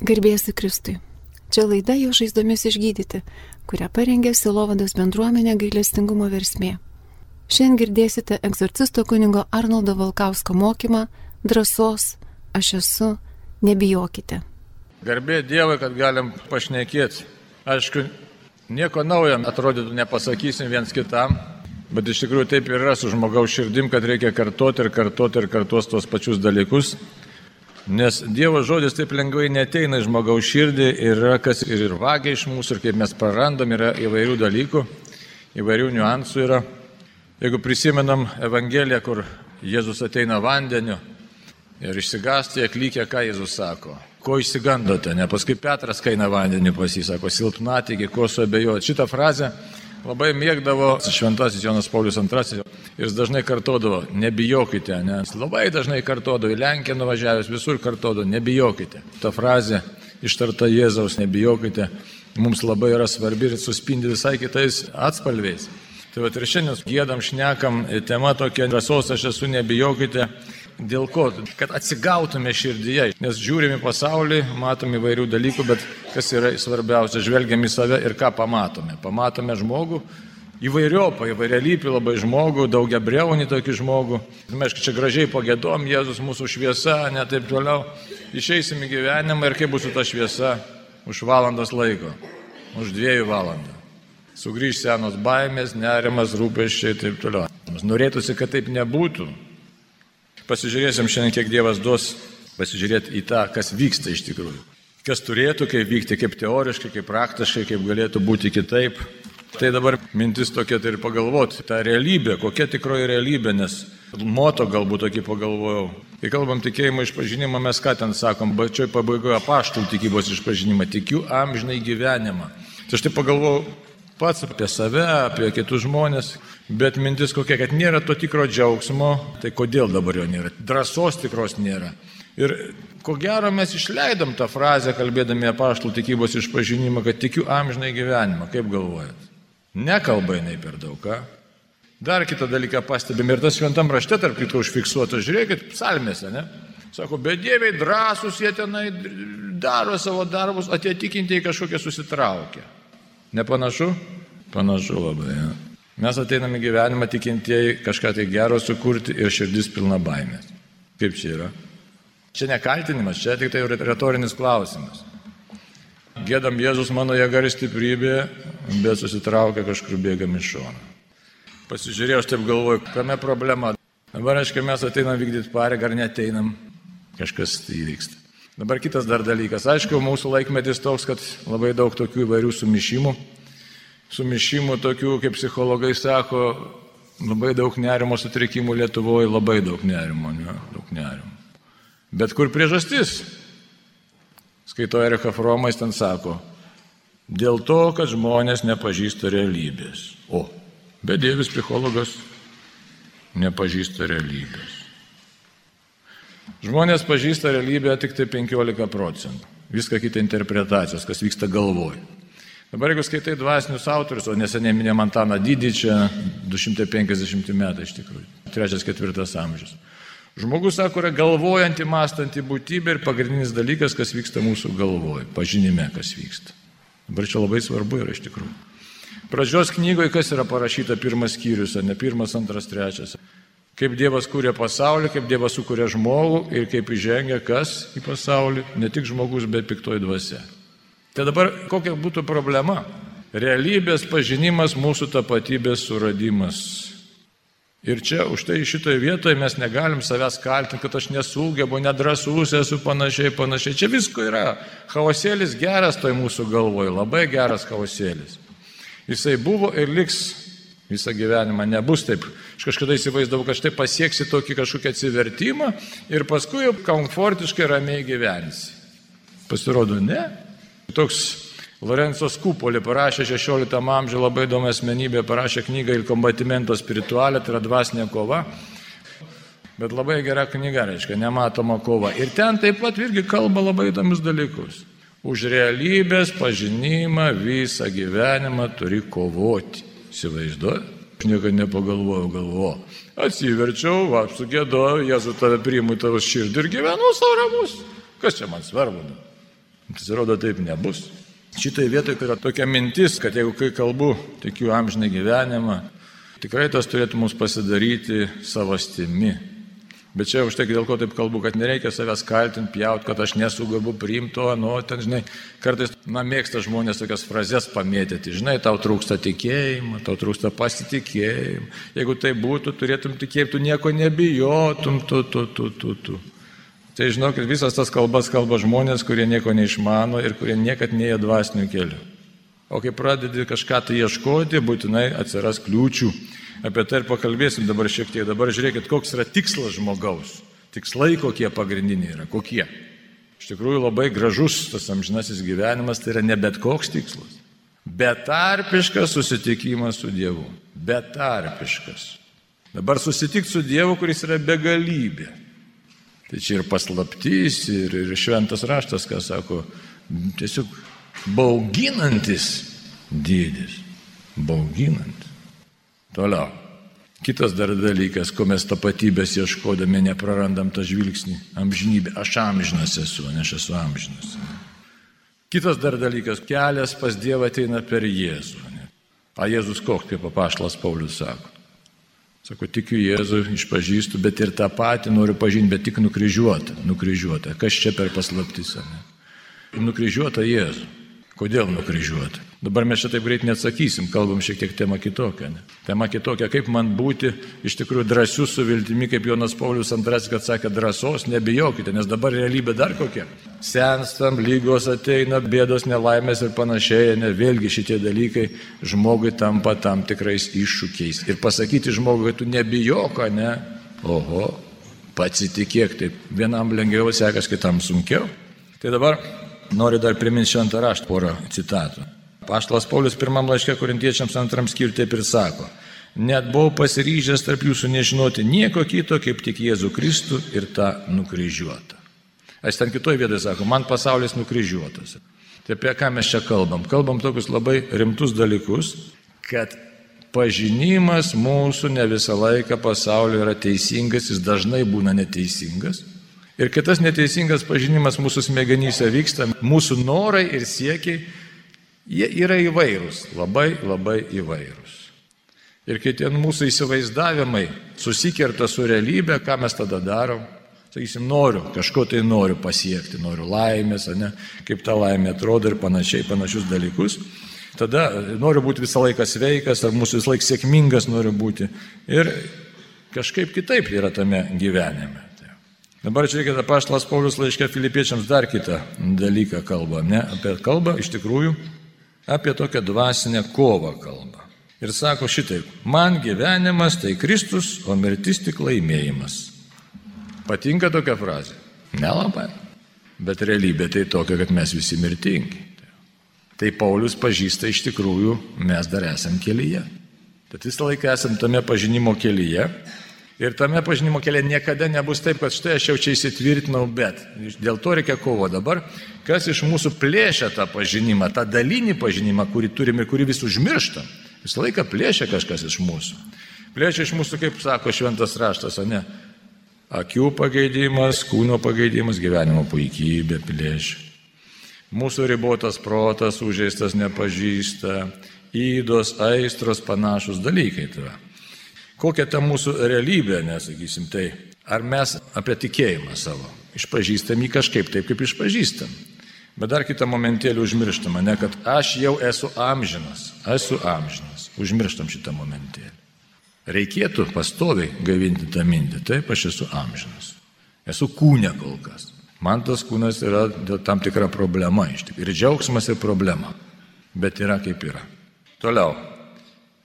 Garbėsiu Kristui. Čia laida jo žaizdomis išgydyti, kurią parengė Silovados bendruomenė gailestingumo versmė. Šiandien girdėsite egzorcisto kunigo Arnoldo Valkausko mokymą drąsos, aš esu, nebijokite. Garbė Dievui, kad galim pašnekėti. Aišku, nieko naujo atrodytų nepasakysim viens kitam, bet iš tikrųjų taip yra su žmogaus širdim, kad reikia kartoti ir kartoti ir kartuos tos pačius dalykus. Nes Dievo žodis taip lengvai neteina į žmogaus širdį ir yra kas ir, ir vagia iš mūsų, ir kaip mes prarandam, yra įvairių dalykų, įvairių niuansų yra. Jeigu prisimenam Evangeliją, kur Jėzus ateina vandeniu ir išsigasti atlikę, ką Jėzus sako. Ko išsigandote, ne paskui Petras kaina vandeniu pasisako, silpnatikė, ko suabejoti. Šitą frazę labai mėgdavo šventasis Jonas Paulius II ir jis dažnai kartodavo, nebijokite, nes labai dažnai kartodavo, į Lenkiją nuvažiavęs visur kartodavo, nebijokite. Ta frazė ištarta Jėzaus, nebijokite, mums labai yra svarbi ir suspindi visai kitais atspalviais. Tai va ir šiandien gėdam, šnekam, tema tokia drąsos, aš esu, nebijokite. Dėl ko? Kad atsigautume širdyje, nes žiūrime pasaulį, matome įvairių dalykų, bet kas yra svarbiausia, žvelgiam į save ir ką pamatome. Pamatome žmogų, įvairiopą, įvairialypį labai žmogų, daugia breunį tokį žmogų. Mes čia gražiai pagėdom, Jėzus mūsų šviesa, ne taip toliau. Išeisim į gyvenimą ir kaip bus su ta šviesa už valandos laiko, už dviejų valandų. Sugryž senos baimės, nerimas, rūpeščiai ir taip toliau. Norėtųsi, kad taip nebūtų. Pasižiūrėsim šiandien, kiek Dievas duos pasižiūrėti į tą, kas vyksta iš tikrųjų. Kas turėtų kaip vykti, kaip teoriškai, kaip praktiškai, kaip galėtų būti kitaip. Tai dabar mintis tokia tai ir pagalvoti, ta realybė, kokia tikroji realybė, nes moto galbūt tokį pagalvojau. Kai kalbam tikėjimo išpažinimą, mes ką ten sakom, bačioj pabaigoje paštų tikybos išpažinimą, tikiu amžinai gyvenimą. Tai aš tai pagalvojau pats apie save, apie kitus žmonės, Bet mintis kokia, kad nėra to tikro džiaugsmo, tai kodėl dabar jo nėra? Drąsos tikros nėra. Ir ko gero mes išleidom tą frazę, kalbėdami apie paštų tikybos išpažinimą, kad tikiu amžinai gyvenimą. Kaip galvojat? Nekalba jinai per daug, ką? Dar kitą dalyką pastebim ir tas šventam rašte, tarp kitų užfiksuota, žiūrėkit, psalmėse, ne? Sako, bedieviai drąsūs, jie tenai daro savo darbus, o tie tikintieji kažkokie susitraukia. Nepanašu? Panašu labai. Ja. Mes ateiname gyvenimą tikintieji kažką tai gero sukurti ir širdis pilna baimės. Kaip čia yra? Čia nekaltinimas, čia tik tai retorinis klausimas. Gėdam Jėzus mano jėga ir stiprybė, bet susitraukia kažkur bėgam iš šono. Pasižiūrėjau, aš taip galvoju, kame problema. Dabar, aiškiai, mes ateinam vykdyti pareigą ar neteinam, kažkas tai įvyksta. Dabar kitas dar dalykas. Aišku, mūsų laikmetis toks, kad labai daug tokių įvairių sumišimų sumišimų tokių, kaip psichologai sako, labai daug nerimo sutrikimų Lietuvoje, labai daug nerimo, ne, daug nerimo. Bet kur priežastis? Skaito Erika Fromais ten sako, dėl to, kad žmonės nepažįsta realybės. O, bedievis psichologas nepažįsta realybės. Žmonės pažįsta realybę tik tai 15 procentų. Viską kita interpretacijos, kas vyksta galvoje. Dabar jeigu skaitai dvasinius autorius, o neseniai minėjom Antaną Dydį, čia 250 metai iš tikrųjų, trečias, ketvirtas amžius. Žmogus, sako, yra galvojanti, mąstanti būtybė ir pagrindinis dalykas, kas vyksta mūsų galvoje, pažinime, kas vyksta. Dabar čia labai svarbu yra iš tikrųjų. Pradžios knygoje, kas yra parašyta pirmas skyrius, ne pirmas, antras, trečias. Kaip Dievas kūrė pasaulį, kaip Dievas sukūrė žmogų ir kaip įžengia kas į pasaulį, ne tik žmogus, bet piktoji dvasia. Tai dabar kokia būtų problema? Realybės pažinimas, mūsų tapatybės suradimas. Ir čia už tai šitoje vietoje mes negalim savęs kaltinti, kad aš nesugebu, nedrasus esu panašiai, panašiai. Čia visko yra. Chaosėlis geras toj mūsų galvoje, labai geras chaosėlis. Jisai buvo ir liks visą gyvenimą. Nebus taip. Aš kažkada įsivaizdavau, kad štai pasieksi tokį kažkokį atsivertimą ir paskui jau komfortiškai ramiai gyvensi. Pasirodo, ne. Toks Lorenzo Skupolį parašė 16 amžiuje labai įdomi asmenybė, parašė knygą Il combatimento spiritualė, tai yra dvasinė kova. Bet labai gera knyga, reiškia, nematoma kova. Ir ten taip pat irgi kalba labai įdomius dalykus. Už realybės pažinimą visą gyvenimą turi kovoti. Įsivaizduoju? Aš niekada nepagalvojau, galvoju. Atsiverčiau, va, sugėdojau, Jėzu tave priimu tavo širdį ir gyvenu savo ramus. Kas čia man svarbu? Pasirodo, taip nebus. Šitai vietoje yra tokia mintis, kad jeigu kai kalbu, tikiu amžinai gyvenimą, tikrai tas turėtų mums pasidaryti savastimi. Bet čia už tai, dėl ko taip kalbu, kad nereikia savęs kaltinti, pjaut, kad aš nesugebu priimti to, nu, ten, žinai, kartais, na, mėgsta žmonės tokias frazes pamėtyti, žinai, tau trūksta tikėjimo, tau trūksta pasitikėjimo. Jeigu tai būtų, turėtum tikėti, tu nieko nebijotum, tu, tu, tu, tu, tu. Tai žinokit, visas tas kalbas kalba žmonės, kurie nieko neišmano ir kurie niekad neėjo dvasiniu keliu. O kai pradedi kažką tai ieškoti, būtinai atsiras kliūčių. Apie tai ir pakalbėsim dabar šiek tiek. Dabar žiūrėkit, koks yra tikslas žmogaus. Tikslai kokie pagrindiniai yra, kokie. Iš tikrųjų labai gražus tas amžinasis gyvenimas, tai yra ne bet koks tikslas. Betarpiškas susitikimas su Dievu. Betarpiškas. Dabar susitikti su Dievu, kuris yra begalybė. Tai čia ir paslaptys, ir, ir šventas raštas, ką sako, tiesiog bauginantis dydis. Bauginantis. Toliau. Kitas dar dalykas, ko mes tapatybės ieškodami neprarandam tą žvilgsnį. Amžinybė. Aš amžinas esu, ne aš esu amžinas. Kitas dar dalykas, kelias pas Dievą ateina per Jėzų. Ne? A Jėzus koks, kaip papaštalas Paulius sako. Sako, tikiu Jėzų, išpažįstu, bet ir tą patį noriu pažinti, bet tik nukryžiuotą. Nukryžiuotą. Kas čia per paslaptis? Nukryžiuotą Jėzų. Kodėl nukryžiuoti? Dabar mes čia taip greit neatsakysim, kalbam šiek tiek tema kitokia. Ne? Tema kitokia, kaip man būti iš tikrųjų drąsiu su viltimi, kaip Jonas Paulius II, kad sakė, drąsos nebijokite, nes dabar realybė dar kokia. Senstam, lygos ateina, bėdos, nelaimės ir panašiai, ne vėlgi šitie dalykai žmogui tampa tam tikrais iššūkiais. Ir pasakyti žmogui, kad tu nebijok, ne? Oho, pats įtikėk, taip vienam lengviau sekas, kitam sunkiau. Tai dabar Noriu dar priminti šventą raštą porą citatų. Paštalas Paulius pirmam laiške korintiečiams antram skirti taip ir sako. Net buvau pasiryžęs tarp jūsų nežinoti nieko kito, kaip tik Jėzų Kristų ir tą nukryžiuotą. Aš ten kitoje vietoje sako, man pasaulis nukryžiuotas. Tai apie ką mes čia kalbam? Kalbam tokius labai rimtus dalykus, kad pažinimas mūsų ne visą laiką pasaulio yra teisingas, jis dažnai būna neteisingas. Ir kitas neteisingas pažinimas mūsų smegenyse vyksta, mūsų norai ir siekiai, jie yra įvairūs, labai labai įvairūs. Ir kai tie mūsų įsivaizdavimai susikerta su realybė, ką mes tada darom? Sakysim, noriu, kažko tai noriu pasiekti, noriu laimės, ne, kaip ta laimė atrodo ir panašiai, panašius dalykus. Tada noriu būti visą laiką sveikas, ar mūsų visą laiką sėkmingas noriu būti. Ir kažkaip kitaip yra tame gyvenime. Dabar žiūrėkite, paštalas Paulius laiškė filipiečiams dar kitą dalyką kalba, ne apie kalbą, iš tikrųjų, apie tokią dvasinę kovą kalbą. Ir sako šitaip, man gyvenimas tai Kristus, o mirtis tik laimėjimas. Patinka tokia frazė? Nelabai. Bet realybė tai tokia, kad mes visi mirtingi. Tai Paulius pažįsta iš tikrųjų, mes dar esam kelyje. Tad visą laiką esam tame pažinimo kelyje Ir tame pažinimo kelyje niekada nebus taip, kad štai aš jau čia įsitvirtinau, bet dėl to reikia kovo dabar. Kas iš mūsų plėšia tą pažinimą, tą dalinį pažinimą, kurį turime ir kurį vis užmirštam. Visą laiką plėšia kažkas iš mūsų. Plėšia iš mūsų, kaip sako šventas raštas, o ne? Akių pageidimas, kūno pageidimas, gyvenimo puikybė plėšia. Mūsų ribotas protas, užėstas nepažįsta, įdos, aistros, panašus dalykai. Tai kokia ta mūsų realybė, nesakysim tai. Ar mes apie tikėjimą savo išpažįstam jį kažkaip taip, kaip išpažįstam. Bet dar kitą momentėlį užmirštam, ne, kad aš jau esu amžinas, esu amžinas. Užmirštam šitą momentėlį. Reikėtų pastoviai gaivinti tą mintį, taip aš esu amžinas. Esu kūne kol kas. Man tas kūnas yra tam tikra problema iš tikrųjų. Ir džiaugsmas ir problema. Bet yra kaip yra. Toliau.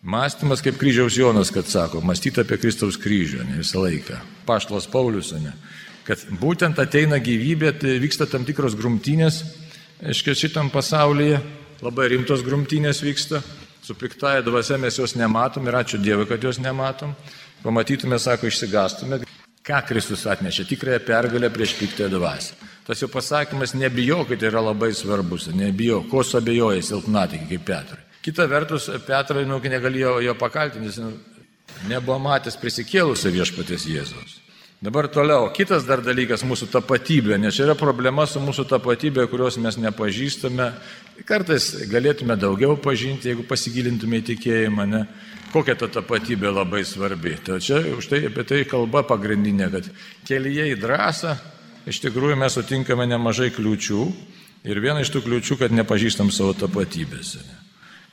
Mąstymas kaip kryžiaus Jonas, kad sako, mąstyti apie Kristaus kryžių, ne visą laiką. Paštlas Paulius, ne. Kad būtent ateina gyvybė, tai vyksta tam tikros grumtynės, aiškiai šitam pasaulyje, labai rimtos grumtynės vyksta, su piktaja dvasia mes jos nematom ir ačiū Dievui, kad jos nematom. Pamatytume, sako, išsigastume, ką Kristus atnešė, tikrąją pergalę prieš piktąją dvasę. Tas jo pasakymas, nebijokite, yra labai svarbus, nebijok, ko suabejoja silpnatikį kaip Petrui. Kita vertus, Petrai nu, negalėjo jo pakaltinti, jis nu, nebuvo matęs prisikėlusio viešpatės Jėzaus. Dabar toliau, kitas dar dalykas - mūsų tapatybė, nes čia yra problema su mūsų tapatybė, kurios mes nepažįstame. Kartais galėtume daugiau pažinti, jeigu pasigilintume į tikėjimą, ne? Kokia ta tapatybė labai svarbi. Tai čia už tai apie tai kalba pagrindinė, kad kelyje į drąsą iš tikrųjų mes sutinkame nemažai kliūčių ir viena iš tų kliūčių, kad nepažįstam savo tapatybės. Ne?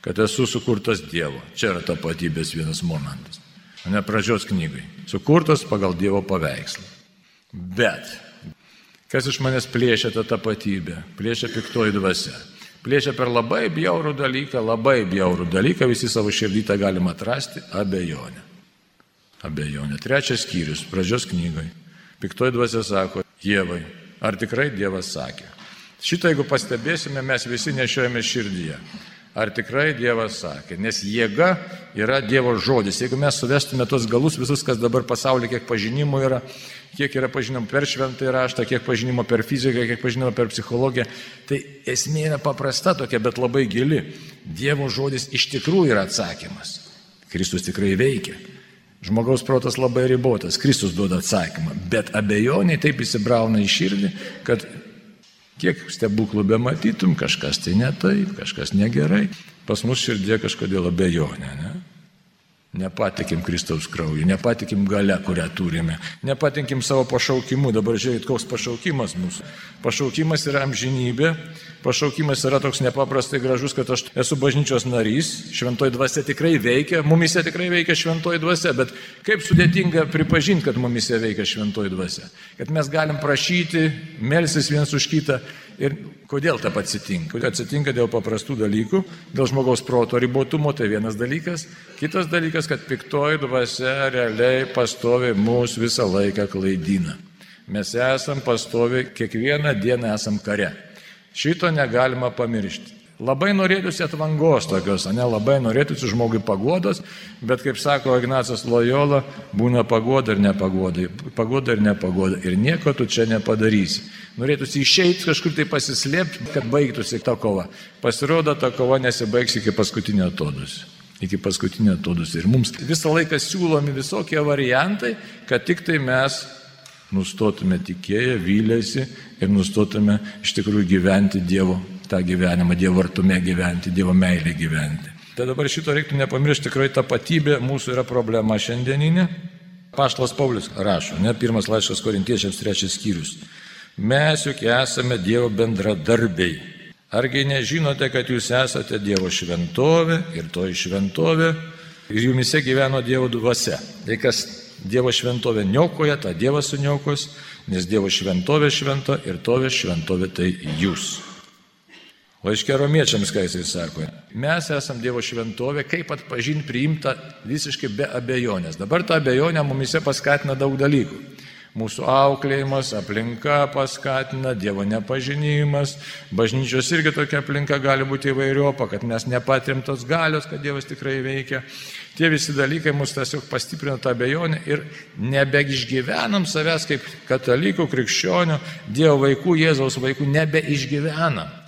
Kad esu sukurtas Dievo. Čia yra tapatybės vienas momentas ne pradžios knygai. Sukurtas pagal Dievo paveikslą. Bet, kas iš manęs plėšia tą tapatybę? Plėšia piktoji dvasia. Plėšia per labai bjaurų dalyką, labai bjaurų dalyką, visi savo širdį tą galima atrasti - abejonę. Abejonė. Trečias skyrius, pradžios knygai. Piktoji dvasia sako, Dievai, ar tikrai Dievas sakė? Šitą, jeigu pastebėsime, mes visi nešiojame širdyje ar tikrai Dievas sakė. Nes jėga yra Dievo žodis. Jeigu mes suvestume tos galus visus, kas dabar pasaulyje, kiek pažinimų yra, kiek yra pažinimo per šventąjį raštą, kiek pažinimo per fiziką, kiek pažinimo per psichologiją, tai esmė yra paprasta tokia, bet labai gili. Dievo žodis iš tikrųjų yra atsakymas. Kristus tikrai veikia. Žmogaus protas labai ribotas, Kristus duoda atsakymą, bet abejoniai taip įsibrauna į širdį, kad Kiek stebuklų be matytum, kažkas tai ne taip, kažkas negerai. Pas mus širdė kažkodėl abejonė, ne? Nepatikim Kristaus krauju, nepatikim gale, kurią turime, nepatikim savo pašaukimu. Dabar žiūrėkit, koks pašaukimas mūsų. Pašaukimas yra amžinybė, pašaukimas yra toks nepaprastai gražus, kad aš esu bažnyčios narys, šventoji dvasia tikrai veikia, mumise tikrai veikia šventoji dvasia, bet kaip sudėtinga pripažinti, kad mumise veikia šventoji dvasia. Kad mes galim prašyti, melsis vienas už kitą, Ir kodėl taip atsitinka? Atsitinka dėl paprastų dalykų, dėl žmogaus proto ribotumo, tai vienas dalykas. Kitas dalykas, kad piktoji dvasia realiai pastovi mūsų visą laiką klaidina. Mes esam pastovi, kiekvieną dieną esam kare. Šito negalima pamiršti. Labai norėtųsi atvangos tokios, ne labai norėtųsi žmogui pagodos, bet kaip sako Ignacas Lojola, būna pagoda ir nepagoda, pagoda ir nepagoda ir nieko tu čia nepadarysi. Norėtųsi išeiti kažkur tai pasislėpti, kad baigtųsi ta kova. Pasirodo, ta kova nesibaigs iki paskutinio atodus. Iki paskutinio atodus. Ir mums visą laiką siūlomi visokie variantai, kad tik tai mes nustotume tikėję, vylėsi ir nustotume iš tikrųjų gyventi Dievo tą gyvenimą, Dievo artume gyventi, Dievo meilė gyventi. Tai dabar šito reiktų nepamiršti, tikrai tapatybė mūsų yra problema šiandieninė. Paštas Paulius rašo, ne pirmas laiškas korintiečiams trečias skyrius. Mes juk esame Dievo bendradarbiai. Argi nežinote, kad jūs esate Dievo šventovė ir toji šventovė ir jumise gyveno Dievo dvasia. Tai kas Dievo šventovė niokoja, tą Dievas suniokos, nes Dievo šventovė šventa ir tovė šventovė tai jūs. Laiškė romiečiams, ką jisai sako, mes esame Dievo šventovė, kaip atpažinti priimta visiškai be abejonės. Dabar ta abejonė mumise paskatina daug dalykų. Mūsų auklėjimas, aplinka paskatina, Dievo nepažinimas, bažnyčios irgi tokia aplinka gali būti įvairiopa, kad mes nepatrim tos galios, kad Dievas tikrai veikia. Tie visi dalykai mus tiesiog pastiprina tą abejonę ir nebeišgyvenam savęs kaip katalikų, krikščionių, Dievo vaikų, Jėzaus vaikų, nebeišgyvenam.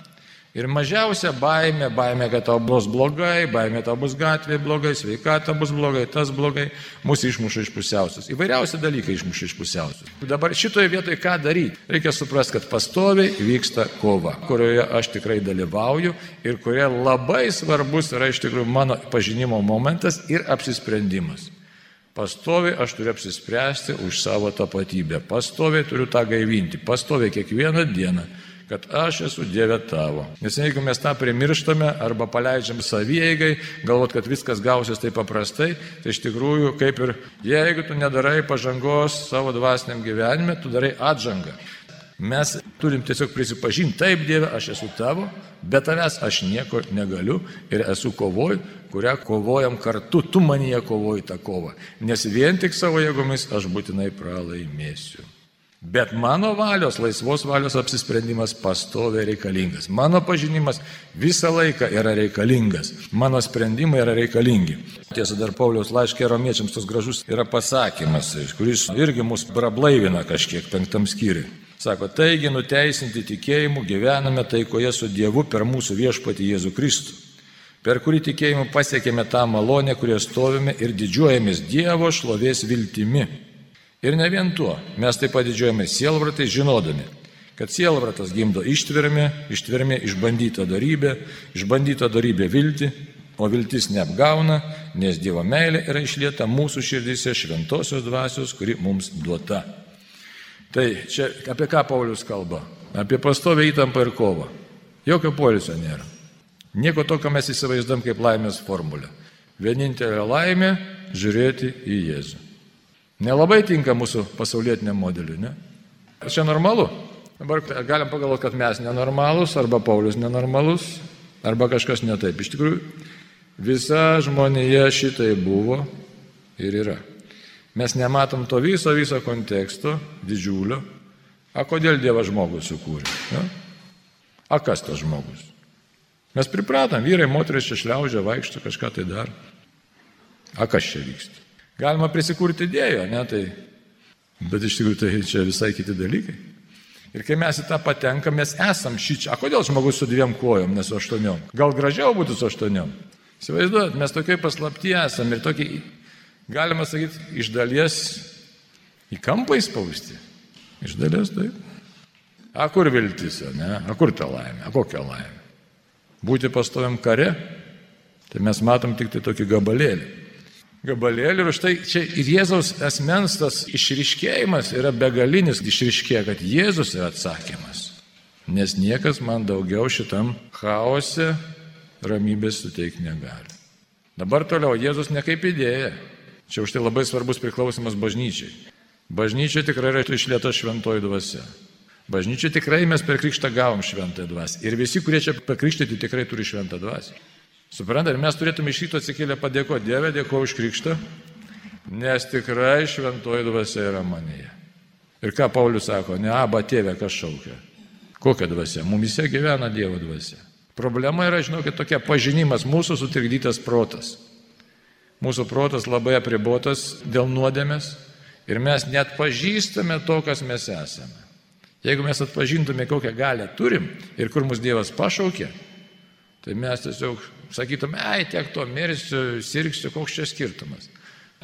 Ir mažiausia baime, baime, kad tau bus blogai, baime tau bus gatvė blogai, sveikata bus blogai, tas blogai, mūsų išmuša iš pusiausios. Įvairiausi dalykai išmuša iš pusiausios. Dabar šitoje vietoje ką daryti? Reikia suprasti, kad pastoviai vyksta kova, kurioje aš tikrai dalyvauju ir kurioje labai svarbus yra iš tikrųjų mano pažinimo momentas ir apsisprendimas. Pastoviai aš turiu apsispręsti už savo tapatybę, pastoviai turiu tą gaivinti, pastoviai kiekvieną dieną kad aš esu Dieve tavo. Nes jeigu mes tą primirštame arba paleidžiam savieigai, galvot, kad viskas gausis taip paprastai, tai iš tikrųjų kaip ir jeigu tu nedarai pažangos savo dvasiniam gyvenime, tu darai atžangą. Mes turim tiesiog prisipažinti, taip Dieve, aš esu tavo, bet tavęs aš nieko negaliu ir esu kovoj, kurią kovojam kartu, tu manyje kovoji tą kovą. Nes vien tik savo jėgomis aš būtinai pralaimėsiu. Bet mano valios, laisvos valios apsisprendimas pastoviai reikalingas. Mano pažinimas visą laiką yra reikalingas. Mano sprendimai yra reikalingi. Tiesa, dar Pauliaus laiškė romiečiams tas gražus yra pasakymas, kuris irgi mus prablaivina kažkiek penktam skyriui. Sako, taigi nuteisinti tikėjimu gyvename taikoje su Dievu per mūsų viešpatį Jėzų Kristų, per kurį tikėjimu pasiekėme tą malonę, kurioje stovime ir didžiuojamės Dievo šlovės viltimi. Ir ne vien tuo, mes taip pat didžiuojame sielvartai žinodami, kad sielvartas gimdo ištvermę, ištvermė išbandyta darybė, išbandyta darybė vilti, o viltis neapgauna, nes Dievo meilė yra išlieta mūsų širdise šventosios dvasios, kuri mums duota. Tai čia apie ką Paulius kalba? Apie pastovę įtampą ir kovą. Jokio polisio nėra. Nieko tokio mes įsivaizduom kaip laimės formulę. Vienintelė laimė - žiūrėti į Jėzų. Nelabai tinka mūsų pasaulietiniam modeliui, ne? Čia normalu. Dabar galim pagalvoti, kad mes nenormalus, arba Paulius nenormalus, arba kažkas netaip. Iš tikrųjų, visa žmonėje šitai buvo ir yra. Mes nematom to viso, viso konteksto, didžiulio. A kodėl Dievas žmogus sukūrė? Ja? A kas tas žmogus? Mes pripratom, vyrai, moteris čia šliaužia, vaikšto, kažką tai dar. A kas čia vyksta? Galima prisikurti idėjų, ne tai. Bet iš tikrųjų tai čia visai kiti dalykai. Ir kai mes į tą patenkam, mes esam šį čia. A kodėl žmogus su dviem kojom, ne su aštuoniom? Gal gražiau būtų su aštuoniom? Įsivaizduojat, mes tokiai paslapti esam ir tokiai, galima sakyti, iš dalies į kampą įspausti. Iš dalies taip. A kur viltis, ne? A kur ta laimė? A kokia laimė? Būti pastoviam kare, tai mes matom tik tai tokį gabalėlį gabalėlį ir už tai čia ir Jėzaus asmens tas išriškėjimas yra begalinis išriškėja, kad Jėzus yra atsakymas. Nes niekas man daugiau šitam chaose ramybės suteikti negali. Dabar toliau Jėzus ne kaip idėja. Čia už tai labai svarbus priklausimas bažnyčiai. Bažnyčia tikrai yra išlieta šventoji dvasia. Bažnyčia tikrai mes per krikštą gavom šventąją dvasią. Ir visi, kurie čia pakrikštyti, tikrai turi šventą dvasią. Suprantate, ir mes turėtume iš ryto atsikėlę padėkoti Dievę, dėkoju už krikštą, nes tikrai šventoji dvasia yra manyje. Ir ką Paulius sako, ne aba tėvė, kas šaukia. Kokia dvasia? Mumise gyvena Dievo dvasia. Problema yra, žinokit, tokia pažinimas, mūsų sutrikdytas protas. Mūsų protas labai apribotas dėl nuodėmės ir mes net pažįstame to, kas mes esame. Jeigu mes atpažintume, kokią galę turim ir kur mus Dievas pašaukė, tai mes tiesiog sakytume, ai, tiek to mirsiu, sirgsiu, koks čia skirtumas.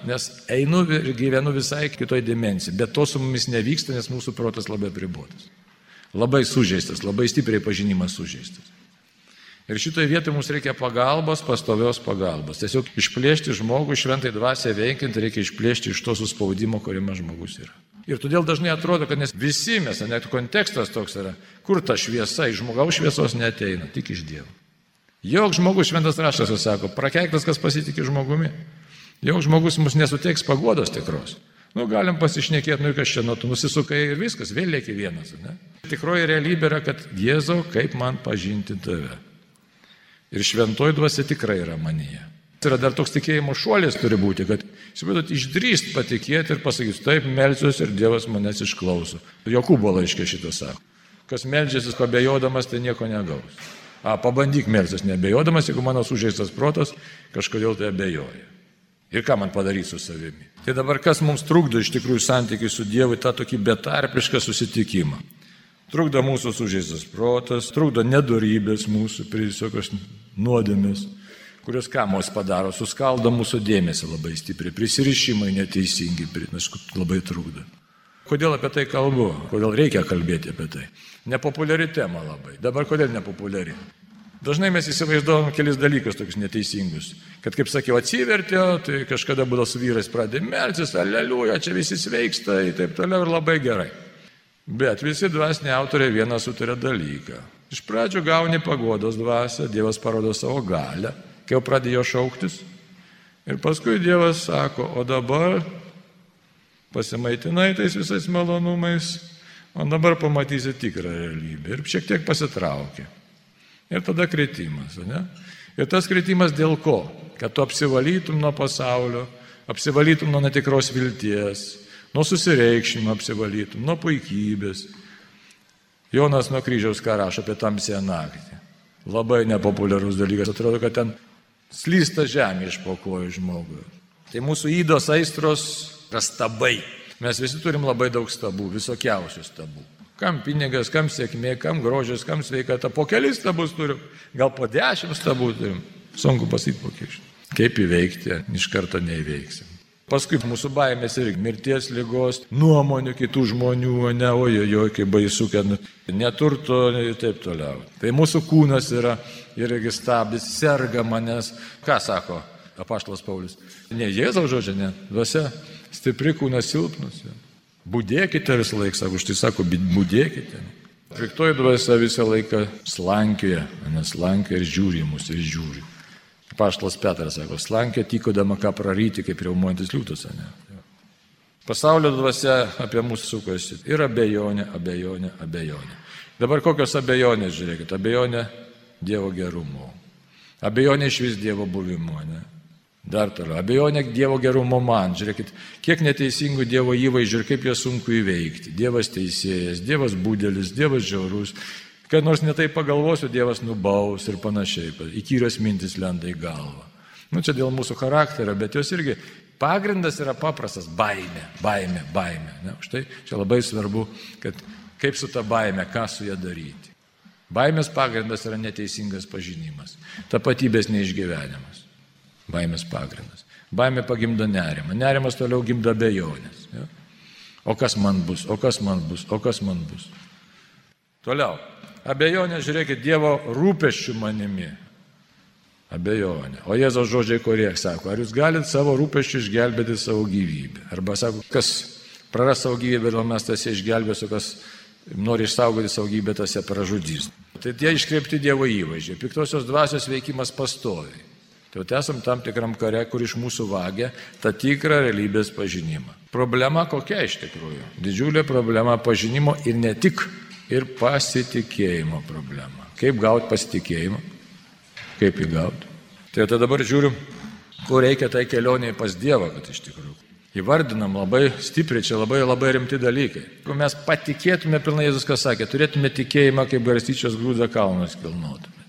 Nes einu ir gyvenu visai kitoj dimensijai, bet to su mumis nevyksta, nes mūsų protas labai pribuotas. Labai sužeistas, labai stipriai pažinimas sužeistas. Ir šitoje vietoje mums reikia pagalbos, pastovios pagalbos. Tiesiog išplėšti žmogų šventai dvasia veikiant, reikia išplėšti iš to suspaudimo, kuriame žmogus yra. Ir todėl dažnai atrodo, kad nes visi mes, net kontekstas toks yra, kur ta šviesa iš žmogaus šviesos neteina, tik iš Dievo. Jok žmogus šventas raštas sako, prakeiktas, kas pasitikė žmogumi. Jok žmogus mums nesuteiks pagodos tikros. Nu, galim pasišnekėti, nu, kas čia, nu, tu nusisukai ir viskas, vėl lieki vienas. Ne? Tikroji realybė yra, kad Jėzau, kaip man pažinti tave. Ir šventoji dvasia tikrai yra manyje. Tai yra dar toks tikėjimo šuolis turi būti, kad, įsivaizduot, išdrįst patikėti ir pasakyti, taip, melsiuosi ir Dievas manęs išklauso. Jokūbo laiškė šitą sako. Kas melžiasi, pabejodamas, tai nieko negaus. A, pabandyk melstis nebejodamas, jeigu mano sužeistas protas kažkodėl tai abejoja. Ir ką man padaryti su savimi. Tai dabar kas mums trukdo iš tikrųjų santykiai su Dievu, tą tokį betarpišką susitikimą. Trukdo mūsų sužeistas protas, trukdo nedorybės mūsų, visokios nuodėmės, kurios ką mums padaro, suskaldo mūsų dėmesį labai stipriai, prisirišimai neteisingi, aišku, labai trukdo. Kodėl apie tai kalbu? Kodėl reikia kalbėti apie tai? Nepopuliari tema labai. Dabar kodėl nepopuliari? Dažnai mes įsivaizduojam kelis dalykus tokius neteisingus. Kad, kaip sakiau, atsivertė, tai kažkada būdavo su vyrais pradė melsis, aleliuja, čia visi sveiksta ir taip toliau ir labai gerai. Bet visi dvasiniai autoriai vieną sutarė dalyką. Iš pradžių gauni pagodos dvasę, Dievas parodo savo galę, kai jau pradėjo šauktis. Ir paskui Dievas sako, o dabar pasimaitinai tais visais malonumais, o dabar pamatysi tikrą realybę. Ir šiek tiek pasitraukė. Ir tada kritimas, ne? Ir tas kritimas dėl ko? Kad tu apsivalytum nuo pasaulio, apsivalytum nuo netikros vilties, nuo susireikšmimo apsivalytum, nuo puikybės. Jonas nuo kryžiaus ką rašo apie tamsę naktį. Labai nepopuliarus dalykas, atrodo, kad ten slysta žemė iš pokojų žmogui. Tai mūsų įdos aistros yra stabai. Mes visi turim labai daug stabų, visokiausių stabų. Kam pinigas, kam sėkmė, kam grožis, kam sveikata. Po kelis stabus turim, gal po dešimt stabų turim. Sunku pasakyti po kiek. Kaip įveikti, iš karto neįveiksim. Paskui mūsų baimės ir mirties lygos, nuomonių kitų žmonių, ne, ojojo, kaip baisu, kad neturto ir taip toliau. Tai mūsų kūnas yra irgi stabdis, serga manęs. Ką sako apaštalas Paulius? Ne Jėzaus žodžia, ne, dvasia, stipri kūnas silpnus. Būdėkite visą laiką, sako, štai sako, būdėkite. Piktoji dvasia visą laiką slankioja, nes slankioja ir žiūri mus, ir žiūri. Paštas Petras sako, slankė tykodama ką praryti, kaip riaumojantis liūtas. Ne? Pasaulio dvasia apie mūsų sukasi. Ir abejonė, abejonė, abejonė. Dabar kokios abejonės, žiūrėkit, abejonė Dievo gerumo. Abejonė iš vis Dievo buvimo. Ne? Dar toliau. Abejonė Dievo gerumo man. Žiūrėkit, kiek neteisingų Dievo įvaizdžių ir kaip juos sunku įveikti. Dievas teisėjas, Dievas būdelis, Dievas žiaurus, Kad nors netai pagalvosiu, Dievas nubaus ir panašiai. Įkyrios mintis lenda į galvą. Nu, čia dėl mūsų charakterio, bet jos irgi pagrindas yra paprastas - baime, baime, baime. Ne? Štai čia labai svarbu, kad kaip su ta baime, ką su ją daryti. Baimės pagrindas yra neteisingas pažinimas, tapatybės neišgyvenimas. Baimės pagrindas. Baimė pagimdo nerimą, nerimas toliau gimdo bejonės. Ja? O kas man bus, o kas man bus, o kas man bus. Toliau. Abejonė, žiūrėkit, Dievo rūpeščių manimi. Abejonė. O Jėzaus žodžiai kurie sako, ar jūs galite savo rūpeščių išgelbėti savo gyvybę? Arba sako, kas praras savo gyvybę, ir mes tas išgelbėsiu, kas nori išsaugoti savo gyvybę, tas ją pražudys. Tai tie iškreipti Dievo įvaizdžiai. Piktosios dvasios veikimas pastovi. Tai esam tam tikram kare, kur iš mūsų vagia tą tikrą realybės pažinimą. Problema kokia iš tikrųjų? Didžiulė problema pažinimo ir ne tik ir pasitikėjimo problema. Kaip gauti pasitikėjimą? Kaip jį gauti? Tai tada dabar žiūriu, kur reikia tai kelionėje pas Dievą, kad iš tikrųjų. Įvardinam labai stipriai, čia labai labai rimti dalykai. Jeigu mes patikėtume pilnai Jėzus, kas sakė, turėtume tikėjimą, kaip garstyčios grūdą kalnus kilnotume.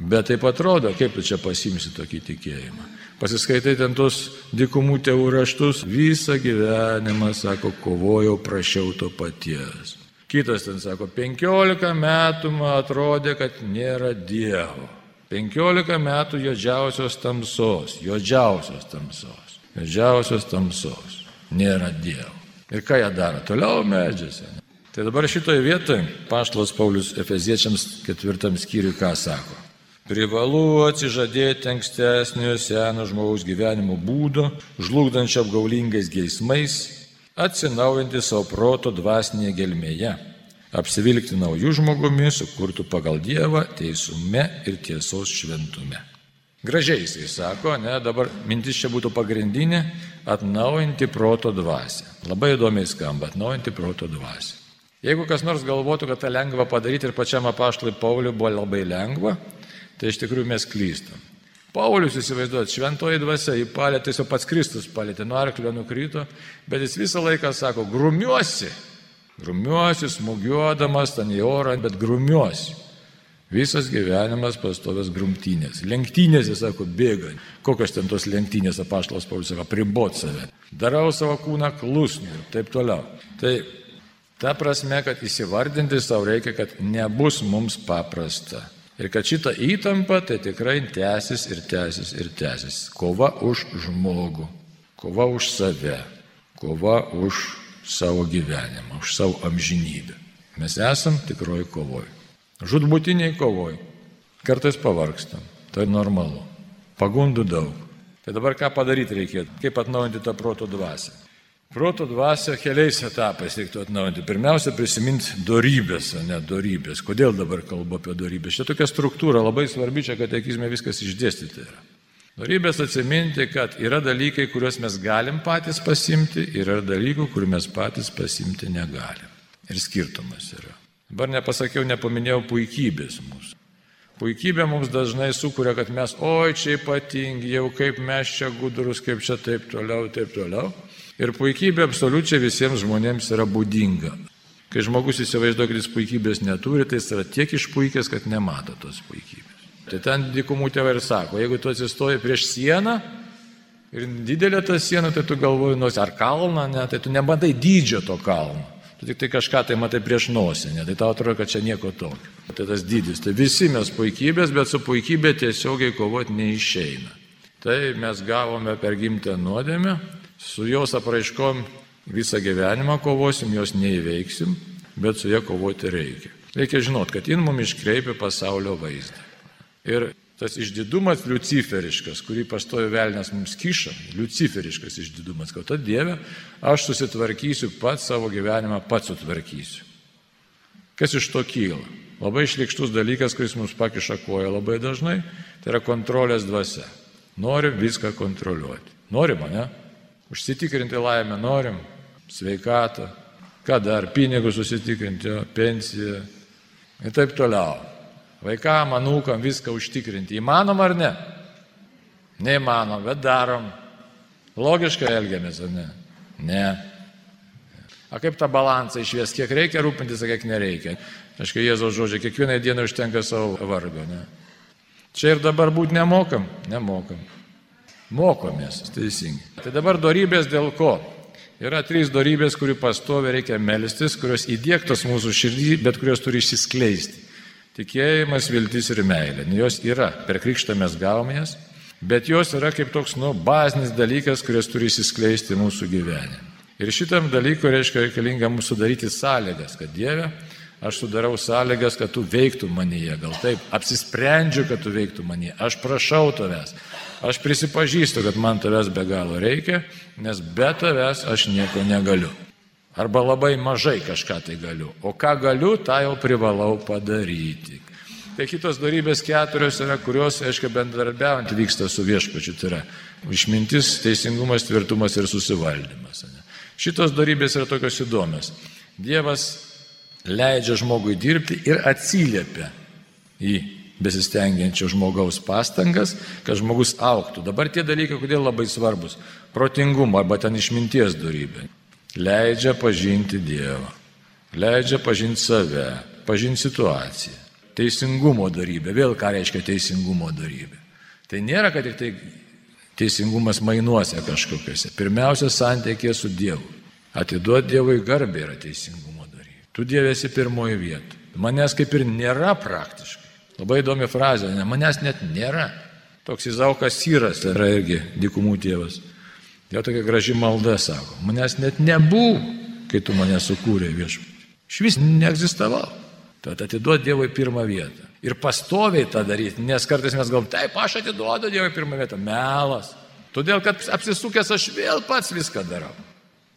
Bet taip atrodo, kaip tu čia pasimsi tokį tikėjimą. Pasiskaitai ten tos dikumų tėvų raštus, visą gyvenimą, sako, kovojau, prašiau to paties. Kitas ten sako, 15 metų man atrodė, kad nėra Dievo. 15 metų juodžiausios tamsos, juodžiausios tamsos, juodžiausios tamsos. Nėra Dievo. Ir ką jie daro? Toliau medžiasi. Tai dabar šitoje vietoje Paštlas Paulius Efeziečiams ketvirtam skyriui ką sako? Privalu atsižadėti ankstesnio seno žmogaus gyvenimo būdo, žlugdančio apgaulingais geismais, atsinaujinti savo proto dvasinėje gelmėje, apsivilkti naujų žmogumi, sukurtų pagal Dievą teisume ir tiesos šventume. Gražiai jisai sako, ne, dabar mintis čia būtų pagrindinė - atnaujinti proto dvasę. Labai įdomiai skamba - atnaujinti proto dvasę. Jeigu kas nors galvotų, kad tą lengva padaryti ir pačiam apaštlui Pauliui buvo labai lengva, tai iš tikrųjų mes klystam. Paulius įsivaizduot, šventoji dvasia jį palėtė, tiesiog pats Kristus palėtė, nuo arklio nukrito, bet jis visą laiką sako, grumiuosi, grumiuosi, smūgiuodamas ten į orą, bet grumiuosi. Visas gyvenimas pastovės grumtynės. Lenktynės, jis sako, bėga. Kokios ten tos lenktynės apaštalas Paulius sako, pribot save. Darau savo kūną klusnį ir taip toliau. Tai ta prasme, kad įsivardinti savo reikia, kad nebus mums paprasta. Ir kad šita įtampa tai tikrai tęsis ir tęsis ir tęsis. Kova už žmogų, kova už save, kova už savo gyvenimą, už savo amžinybę. Mes esam tikroji kovoj. Žudbutiniai kovoj. Kartais pavargstam. Tai normalu. Pagundų daug. Tai dabar ką padaryti reikėtų? Kaip atnaujinti tą proto dvasę? Proto dvasia keliais etapais reiktų atnaujinti. Pirmiausia, prisiminti darybės, ne darybės. Kodėl dabar kalbu apie darybės? Čia tokia struktūra labai svarbi, čia katekizme viskas išdėstyti yra. Darybės atsiminti, kad yra dalykai, kuriuos mes galim patys pasimti, ir yra dalykų, kurių mes patys pasimti negalim. Ir skirtumas yra. Dabar nepasakiau, nepaminėjau puikybės mūsų. Puikybė mums dažnai sukuria, kad mes, oi, čia ypatingi, jau kaip mes čia gudrus, kaip čia taip toliau, taip toliau. Ir puikybė absoliučiai visiems žmonėms yra būdinga. Kai žmogus įsivaizduoja, kad jis puikybės neturi, tai jis yra tiek išpuikęs, kad nemato tos puikybės. Tai ten dikumų tėvai ir sako, jeigu tu atsistoji prieš sieną ir didelė ta siena, tai tu galvoji, nors ar kalną, ne, tai tu nematai dydžio to kalno. Tu tik tai kažką tai matai prieš nosį, ne, tai tau atrodo, kad čia nieko tokio. Tai tas dydis. Tai visi mes puikybės, bet su puikybė tiesiogiai kovoti neišeina. Tai mes gavome per gimtę nuodėmę Su jos apraiškom visą gyvenimą kovosim, jos neįveiksim, bet su jie kovoti reikia. Reikia žinot, kad jin mum iškreipia pasaulio vaizdą. Ir tas išdidumas luciferiškas, kurį pastojo velnės mums kiša, luciferiškas išdidumas, kad ta Dieve, aš susitvarkysiu pats savo gyvenimą, pats sutvarkysiu. Kas iš to kyla? Labai išlikštus dalykas, kuris mums pakiša koją labai dažnai, tai yra kontrolės dvasia. Norim viską kontroliuoti. Norim, ne? Užsitikrinti laimę norim, sveikatą, ką dar, pinigus susitikrinti, pensiją ir taip toliau. Vaikam, anūkam viską užtikrinti. Įmanom ar ne? Neįmanom, bet darom. Logiškai elgiamės, ar ne? Ne. A kaip tą balansą išvies, kiek reikia rūpintis, kiek nereikia. Aišku, Jėzaus žodžiai, kiekvieną dieną užtenka savo vargo. Ne? Čia ir dabar būti nemokam? Nemokam. Mokomės, teisingai. Tai dabar darybės dėl ko? Yra trys darybės, kurių pastovė reikia melstis, kurios įdėktos mūsų širdį, bet kurios turi išsiskleisti. Tikėjimas, viltis ir meilė. Nu, jos yra, per krikštą mes gavome jas, bet jos yra kaip toks, nu, bazinis dalykas, kuris turi įsiskleisti mūsų gyvenime. Ir šitam dalykui reiškia reikalinga mūsų daryti sąlygas, kad Dieve, aš sudarau sąlygas, kad tu veiktum manyje, gal taip, apsisprendžiu, kad tu veiktum manyje, aš prašau tavęs, aš prisipažįstu, kad man tavęs be galo reikia, nes be tavęs aš nieko negaliu. Arba labai mažai kažką tai galiu. O ką galiu, tą jau privalau padaryti. Tai kitos darybės keturios yra, kurios, aiškiai, bendradarbiaujant vyksta su viešpačiu. Tai yra išmintis, teisingumas, tvirtumas ir susivaldymas. Ne? Šitos darybės yra tokios įdomios. Dievas leidžia žmogui dirbti ir atsiliepia į besistengiančio žmogaus pastangas, kad žmogus auktų. Dabar tie dalykai, kodėl labai svarbus. Protingumo arba ten išminties darybė leidžia pažinti Dievą, leidžia pažinti save, pažinti situaciją. Teisingumo darybė. Vėl ką reiškia teisingumo darybė? Tai nėra, kad tik tai teisingumas mainuose kažkokiuose. Pirmiausia, santykė su Dievu. Atiduoti Dievui garbė yra teisingumo darybė. Tu Dievėsi pirmoji vieta. Manęs kaip ir nėra praktiškai. Labai įdomi frazė, ne, manęs net nėra. Toks Izaukas Syras yra irgi dikumų tėvas. Jo tokia graži malda sako, manęs net nebuvo, kai tu mane sukūrė viešpatį. Iš vis neegzistavau. Tad atiduoti Dievui pirmą vietą. Ir pastoviai tą daryti, nes kartais mes galvom, taip, aš atiduodu Dievui pirmą vietą. Melas. Todėl, kad apsisukęs aš vėl pats viską darau.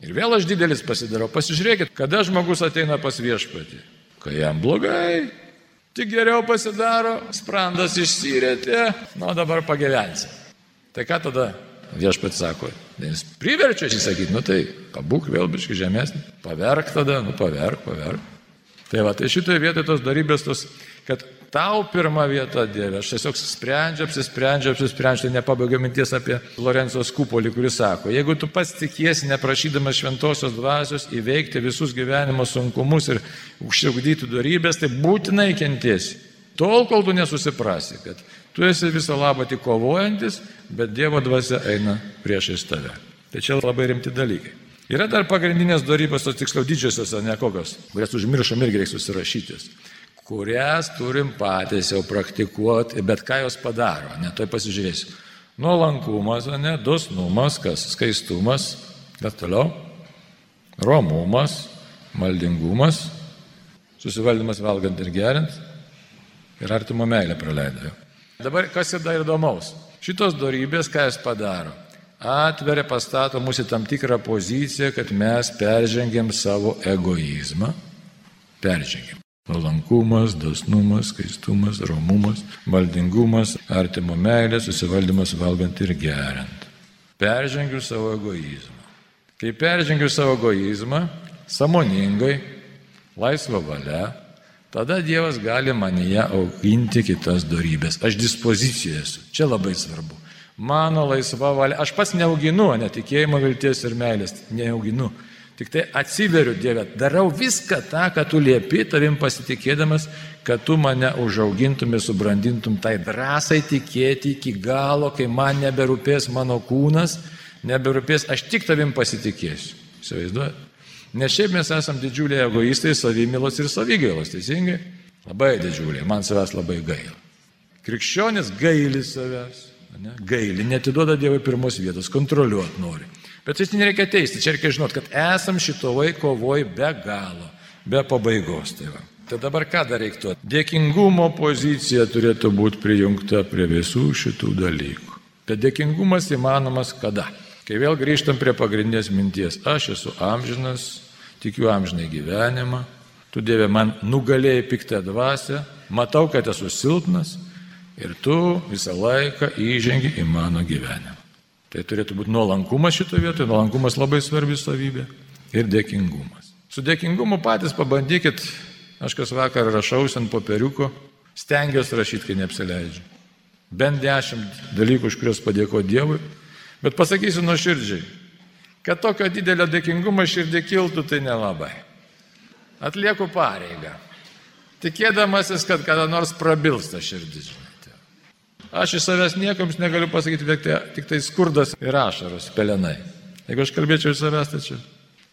Ir vėl aš didelis pasidarau. Pasižiūrėkit, kada žmogus ateina pas viešpatį. Kai jam blogai, tik geriau pasidaro, sprandas išsirėtė, nu dabar pagyvensi. Tai ką tada viešpats sako, Jis priverčia šį sakyti, nu tai pabūk vėl biški žemesnį, paverk tada, nu paverk, paverk. Tai va, tai šitoje vietoje tos darybės, tos, kad tau pirmą vietą Dieve, aš tiesiog sprendžiu, apsisprendžiu, apsisprendžiu, tai nepabaigiu minties apie Lorencijos kupolį, kuris sako, jeigu tu pats tikiesi, neprašydamas šventosios dvasios įveikti visus gyvenimo sunkumus ir užsiugdyti darybės, tai būtinai kentiesi. Tol, kol tu nesusiprasi, kad Tu esi viso labo tik kovojantis, bet Dievo dvasia eina priešais tave. Tai čia labai rimti dalykai. Yra dar pagrindinės darybos, tos tiksliau didžiosios, ne kokios, kurias užmiršom irgi reikia susirašytis, kurias turim patys jau praktikuoti, bet ką jos padaro, ne, toj pasižiūrėsiu. Nuolankumas, ne, dosnumas, kas skaistumas, kas toliau, romumas, maldingumas, susivaldymas valgant ir geriant ir artimo meilę praleido. Dabar kas yra įdomaus? Šitos darybės, ką jis padaro? Atveria, pastato mūsų tam tikrą poziciją, kad mes peržengėm savo egoizmą. Peržengėm. Nuolankumas, dosnumas, skaistumas, romumas, maldingumas, artimo meilė, susivaldymas valgant ir geriant. Peržengiu savo egoizmą. Kai peržengiu savo egoizmą, samoningai, laisva valia, tada Dievas gali manyje auginti kitas darybės. Aš dispozicijoje esu. Čia labai svarbu. Mano laisva valia. Aš pats neauginu, netikėjimo, vilties ir meilės. Neauginu. Tik tai atsiveriu Dievę. Darau viską tą, ką tu liepi, tavim pasitikėdamas, kad tu mane užaugintum ir subrandintum tai drąsai tikėti iki galo, kai man neberūpės mano kūnas, neberūpės, aš tik tavim pasitikėsiu. Įsivaizduoju? Nes šiaip mes esame didžiuliai egoistai, savimilos ir savigailos, teisingai? Labai didžiuliai, man savęs labai gaila. Krikščionis gaili savęs, ne? gaili, netiduoda Dievui pirmos vietos, kontroliuoti nori. Bet tai nereikia teisti, čia reikia žinot, kad esam šitoje kovoje be galo, be pabaigos. Tai, va. tai dabar ką dar reiktų? Dėkingumo pozicija turėtų būti prijungta prie visų šitų dalykų. Bet dėkingumas įmanomas kada? Kai vėl grįžtam prie pagrindinės minties, aš esu amžinas, tikiu amžinai gyvenimą, tu Dieve man nugalėjai piktą dvasę, matau, kad esu silpnas ir tu visą laiką įžengi į mano gyvenimą. Tai turėtų būti nuolankumas šitoje vietoje, nuolankumas labai svarbi savybė ir dėkingumas. Su dėkingumu patys pabandykit, aš kas vakar rašausi ant popieriuko, stengiuosi rašyti, kai neapsileidžiu. Bent dešimt dalykų, už kuriuos padėko Dievui, bet pasakysiu nuoširdžiai, kad tokio didelio dėkingumo širdį kiltų, tai nelabai. Atlieku pareigą, tikėdamasis, kad kada nors prabilsta širdis. Aš iš savęs niekams negaliu pasakyti, tik tai, tik tai skurdas ir ašaros, pelenai. Jeigu aš kalbėčiau iš savęs, tai čia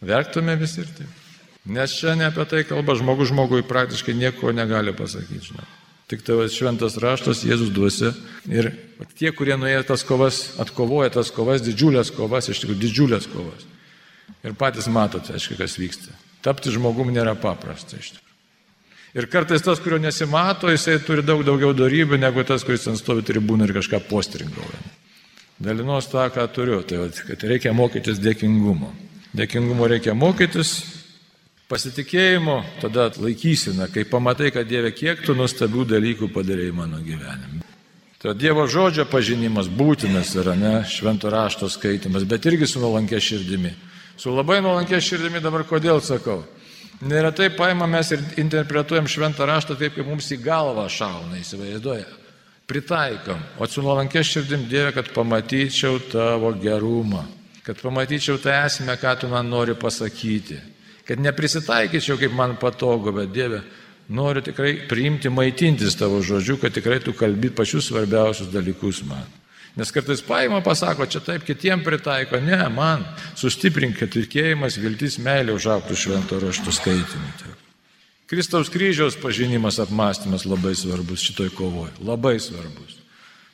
verktume visi ir taip. Nes čia ne apie tai kalba, žmogus žmogui praktiškai nieko negali pasakyti. Žinau. Tik tai šventas raštas, Jėzus duosi. Ir tie, kurie nuėjo tas kovas, atkovoja tas kovas, didžiulės kovas, iš tikrųjų didžiulės kovas. Ir patys matote, aišku, kas vyksta. Tapti žmogum nėra paprasta iš tikrųjų. Ir kartais tas, kurio nesimato, jisai turi daug daugiau darybių, negu tas, kuris ant stovi tribūną ir kažką postringauja. Dalinos tą, ką turiu, tai kad reikia mokytis dėkingumo. Dėkingumo reikia mokytis, pasitikėjimo, tada laikysina, kai pamatai, kad Dieve, kiek tu nuostabių dalykų padarėjai mano gyvenime. Tai Dievo žodžio pažinimas būtinas yra, ne, švento rašto skaitimas, bet irgi su nuolankė širdimi. Su labai nuolankė širdimi dabar kodėl sakau? Neretai paimamės ir interpretuojam šventą raštą taip, kaip mums į galvą šauna, įsivaizduoja. Pritaikom. O su nuolankė širdim Dieve, kad pamatyčiau tavo gerumą, kad pamatyčiau tą esmę, ką tu man nori pasakyti. Kad neprisitaikyčiau, kaip man patogu, bet Dieve, noriu tikrai priimti, maitintis tavo žodžiu, kad tikrai tu kalbi pačius svarbiausius dalykus man. Nes kartais paima, pasako, čia taip kitiem pritaiko. Ne, man sustiprink, kad tikėjimas, viltis, meilė užauktų švento raštų skaitymui. Kristaus kryžiaus pažinimas, apmąstymas labai svarbus šitoj kovoje. Labai svarbus.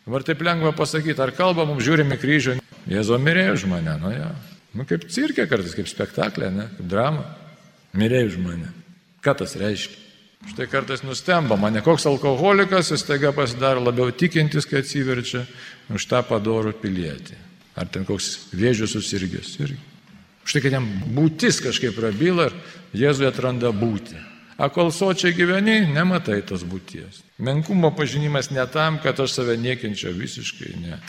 Dabar taip lengva pasakyti, ar kalba mums žiūrime kryžių. Jėzo mirė už mane, nu ja. Nu kaip cirkė kartais, kaip spektaklė, ne, kaip drama. Mirė už mane. Ką tas reiškia? Štai kartais nustemba, mane koks alkoholikas, jis taiga pasidaro labiau tikintis, kai atsiverčia už tą padorų pilietį. Ar ten koks vėžių susirgęs irgi. Štai kad jam būtis kažkaip prabyla ir Jėzuje atranda būti. A kol sočiai gyveni, nematai tos būties. Menkumo pažinimas ne tam, kad aš save niekinčiau visiškai, ne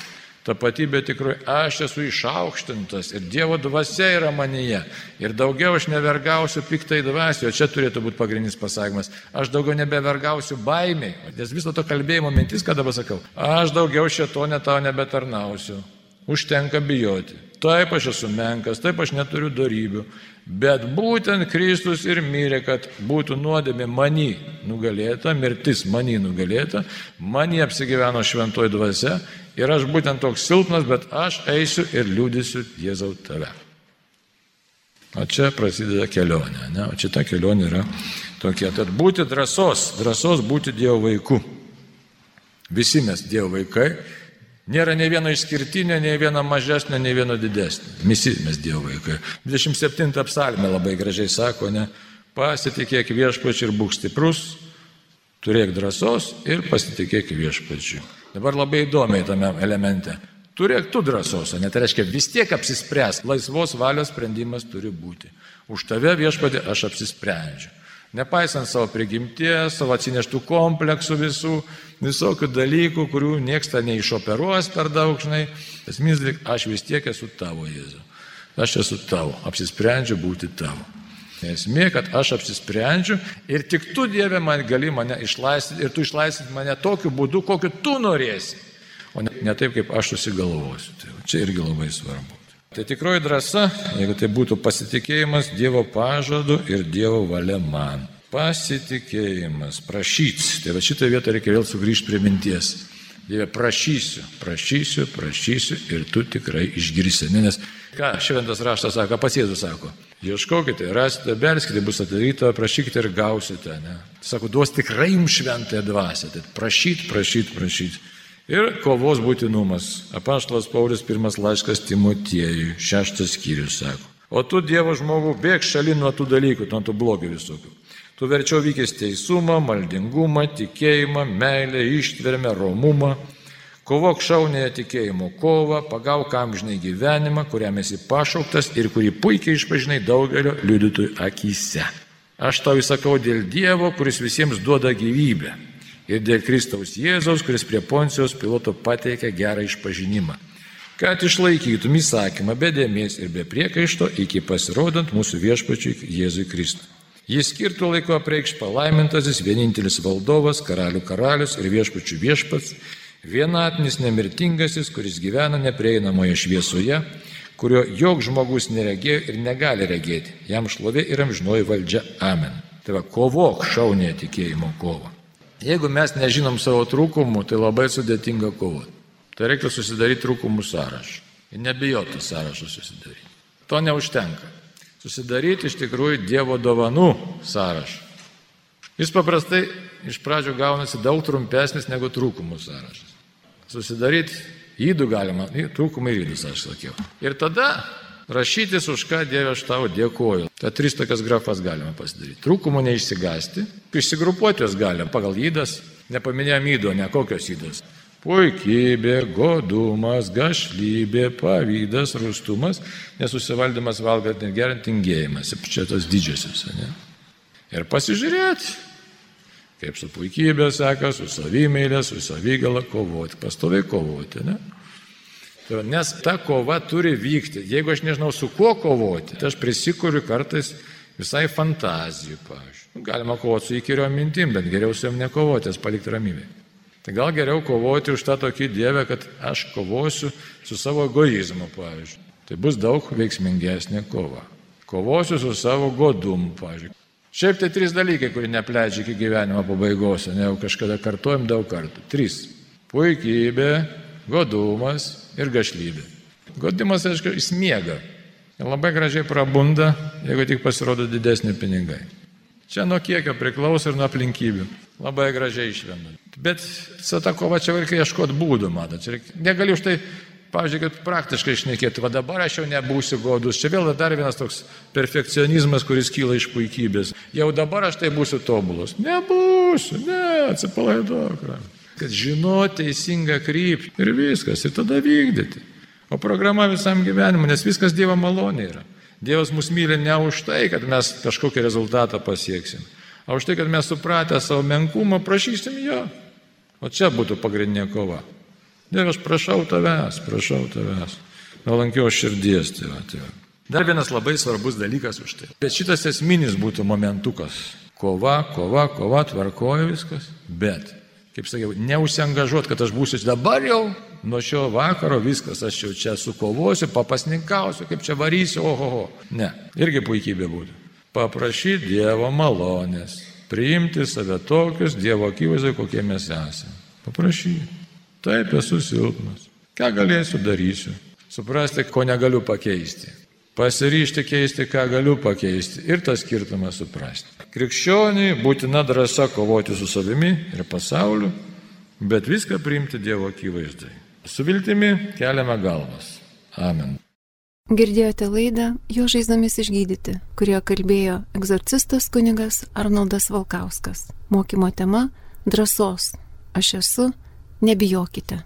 tapatybė tikrai aš esu išaukštintas ir Dievo dvasia yra manyje. Ir daugiau aš nevergausiu piktai dvasiai, o čia turėtų būti pagrindinis pasakymas. Aš daugiau nebevergausiu baimiai. Nes viso to kalbėjimo mintis, ką dabar sakau. Aš daugiau šito netau nebetarnausiu. Užtenka bijoti. Taip aš esu menkas, taip aš neturiu darybių. Bet būtent Kristus ir mirė, kad būtų nuodėmė many nugalėta, mirtis many nugalėta, many apsigyveno šventoji dvasia ir aš būtent toks silpnas, bet aš eisiu ir liūdėsiu Jėzau tave. O čia prasideda kelionė, ne? o šita kelionė yra tokia. Tad būti drąsos, drąsos būti Dievo vaiku. Visi mes Dievo vaikai Nėra nei vieno išskirtinio, nei vieno mažesnio, nei vieno didesnio. Visi mes Dievo vaikai. 27 psalmė labai gražiai sako, ne, pasitikėk viešpačiu ir būk stiprus, turėk drąsos ir pasitikėk viešpačiu. Dabar labai įdomiai tame elemente. Turėk tu drąsos, net tai reiškia vis tiek apsispręs, laisvos valios sprendimas turi būti. Už tave viešpatį aš apsisprendžiu. Nepaisant savo prigimties, savo atsineštų kompleksų visų, visokių dalykų, kurių nieks tą neišoperuos per daug, žinai, esminis dalykas, aš vis tiek esu tavo Jėzu. Aš esu tavo, apsisprendžiu būti tavo. Esmė, kad aš apsisprendžiu ir tik tu, Dieve, man gali mane išlaisvinti ir tu išlaisvinti mane tokiu būdu, kokiu tu norėsi, o ne, ne taip, kaip aš susigalvosiu. Tai čia irgi labai svarbu. Tai tikroji drąsa, jeigu tai būtų pasitikėjimas Dievo pažadu ir Dievo valia man. Pasitikėjimas, prašyts. Tai va šitą vietą reikia vėl sugrįžti prie minties. Dieve, prašysiu, prašysiu, prašysiu ir tu tikrai išgirsi. Nes ką šventas raštas sako, pats Jėzus sako, ieškokite, rasite, belskite, bus atidaryta, prašykite ir gausite. Ne? Sako, duos tikrai jums šventąją dvasę. Tai prašyt, prašyt, prašyt. Ir kovos būtinumas. Apaštalas Paulius pirmas laiškas Timotiejui, šeštas skyrius sako. O tu Dievo žmogų bėg šalin nuo tų dalykų, nuo tų blogių visokių. Tu verčiau vykęs teisumą, maldingumą, tikėjimą, meilę, ištvermę, romumą. Kovok šaunėje tikėjimo kovą, pagauk amžinai gyvenimą, kuriam esi pašauktas ir kurį puikiai išpažinai daugelio liudytojų akise. Aš tau įsakau dėl Dievo, kuris visiems duoda gyvybę. Ir dėl Kristaus Jėzaus, kuris prie Poncijos piloto pateikė gerą išpažinimą. Kad išlaikytum įsakymą be dėmesio ir be priekaišto iki pasirodant mūsų viešpačiui Jėzui Kristui. Jis skirtų laiko apreikš palaimintasis, vienintelis valdovas, karalių karalius ir viešpačių viešpats, vienatinis nemirtingasis, kuris gyvena neprieinamoje šviesoje, kurio jok žmogus neregėjo ir negali regėti. Jam šlovė ir amžinoji valdžia. Amen. Tai va, kovok šaunė tikėjimo kovą. Jeigu mes nežinom savo trūkumų, tai labai sudėtinga kovoti. Tai reikia susidaryti trūkumų sąrašą. Ir nebijoti sąrašą susidaryti. To neužtenka susidaryti iš tikrųjų Dievo dovanų sąrašą. Jis paprastai iš pradžių gaunasi daug trumpesnis negu trūkumų sąrašas. Susidaryti įdų galima, trūkumai ir įdus, aš sakiau. Ir tada rašytis, už ką Dieve aš tau dėkoju. Tai tris tokias grafas galima pasidaryti. Trūkumų neišsigasti, išsigrupuoti juos galima pagal įdas, nepaminėjom įdo, ne kokios įdos puikybė, godumas, gašlybė, pavydas, rūstumas, nesusivaldymas valgant ir gerant tingėjimas. Čia tos didžiosios. Ne? Ir pasižiūrėti, kaip su puikybė seka, su savimėlė, su savigala kovoti, pastoviai kovoti. Ne? Tai nes ta kova turi vykti. Jeigu aš nežinau, su kuo kovoti, tai aš prisikuriu kartais visai fantazijų, pavyzdžiui. Galima kovoti su įkyriom mintim, bet geriau su jom nekovoti, jas palikti ramybėje. Tai gal geriau kovoti už tą tokį dievę, kad aš kovosiu su savo egoizmu, pavyzdžiui. Tai bus daug veiksmingesnė kova. Kovosiu su savo godumu, pavyzdžiui. Šiaip tai trys dalykai, kurie nepleidžia iki gyvenimo pabaigos, ne jau kažkada kartuojam daug kartų. Trys. Puikybė, godumas ir gašlybė. Godimas, aišku, jis miega. Labai gražiai prabunda, jeigu tik pasirodo didesni pinigai. Čia nuo kiekio priklauso ir nuo aplinkybių. Labai gražiai išvenda. Bet su ta kova čia reikia ieškoti būdų, matot. Negaliu už tai, kad praktiškai išnekėti, va dabar aš jau nebūsiu godus. Čia vėl dar vienas toks perfekcionizmas, kuris kyla iš puikybės. Jau dabar aš tai būsiu tobulas. Nebūsiu, ne, atsipalaiduok. Kad žinoti teisingą kryptį ir viskas, ir tada vykdyti. O programa visam gyvenimui, nes viskas Dievo malonė yra. Dievas mus myli ne už tai, kad mes kažkokį rezultatą pasieksim o už tai, kad mes supratę savo menkumą prašysim jo. O čia būtų pagrindinė kova. Dieve, aš prašau tavęs, prašau tavęs. Nuolankios širdies, tėva, tėva. Dar vienas labai svarbus dalykas už tai. Bet šitas esminis būtų momentukas. Kova, kova, kova, tvarkoja viskas. Bet, kaip sakiau, neusiangažuot, kad aš būsiu dabar jau, nuo šio vakaro viskas, aš jau čia sukovosiu, papasninkausiu, kaip čia varysiu, ohoho. Ne, irgi puikybė būtų paprašyti Dievo malonės, priimti save tokius Dievo akivaizdai, kokie mes esame. Paprašyti. Taip esu silpnas. Ką galėsiu, darysiu. Suprasti, ko negaliu pakeisti. Pasiryšti keisti, ką galiu pakeisti. Ir tą skirtumą suprasti. Krikščioniui būtina drąsa kovoti su savimi ir pasauliu, bet viską priimti Dievo akivaizdai. Su viltimi keliame galvas. Amen. Girdėjote laidą Jo žaizdomis išgydyti, kurioje kalbėjo egzorcistas kunigas Arnoldas Valkauskas. Mokymo tema - drąsos. Aš esu, nebijokite.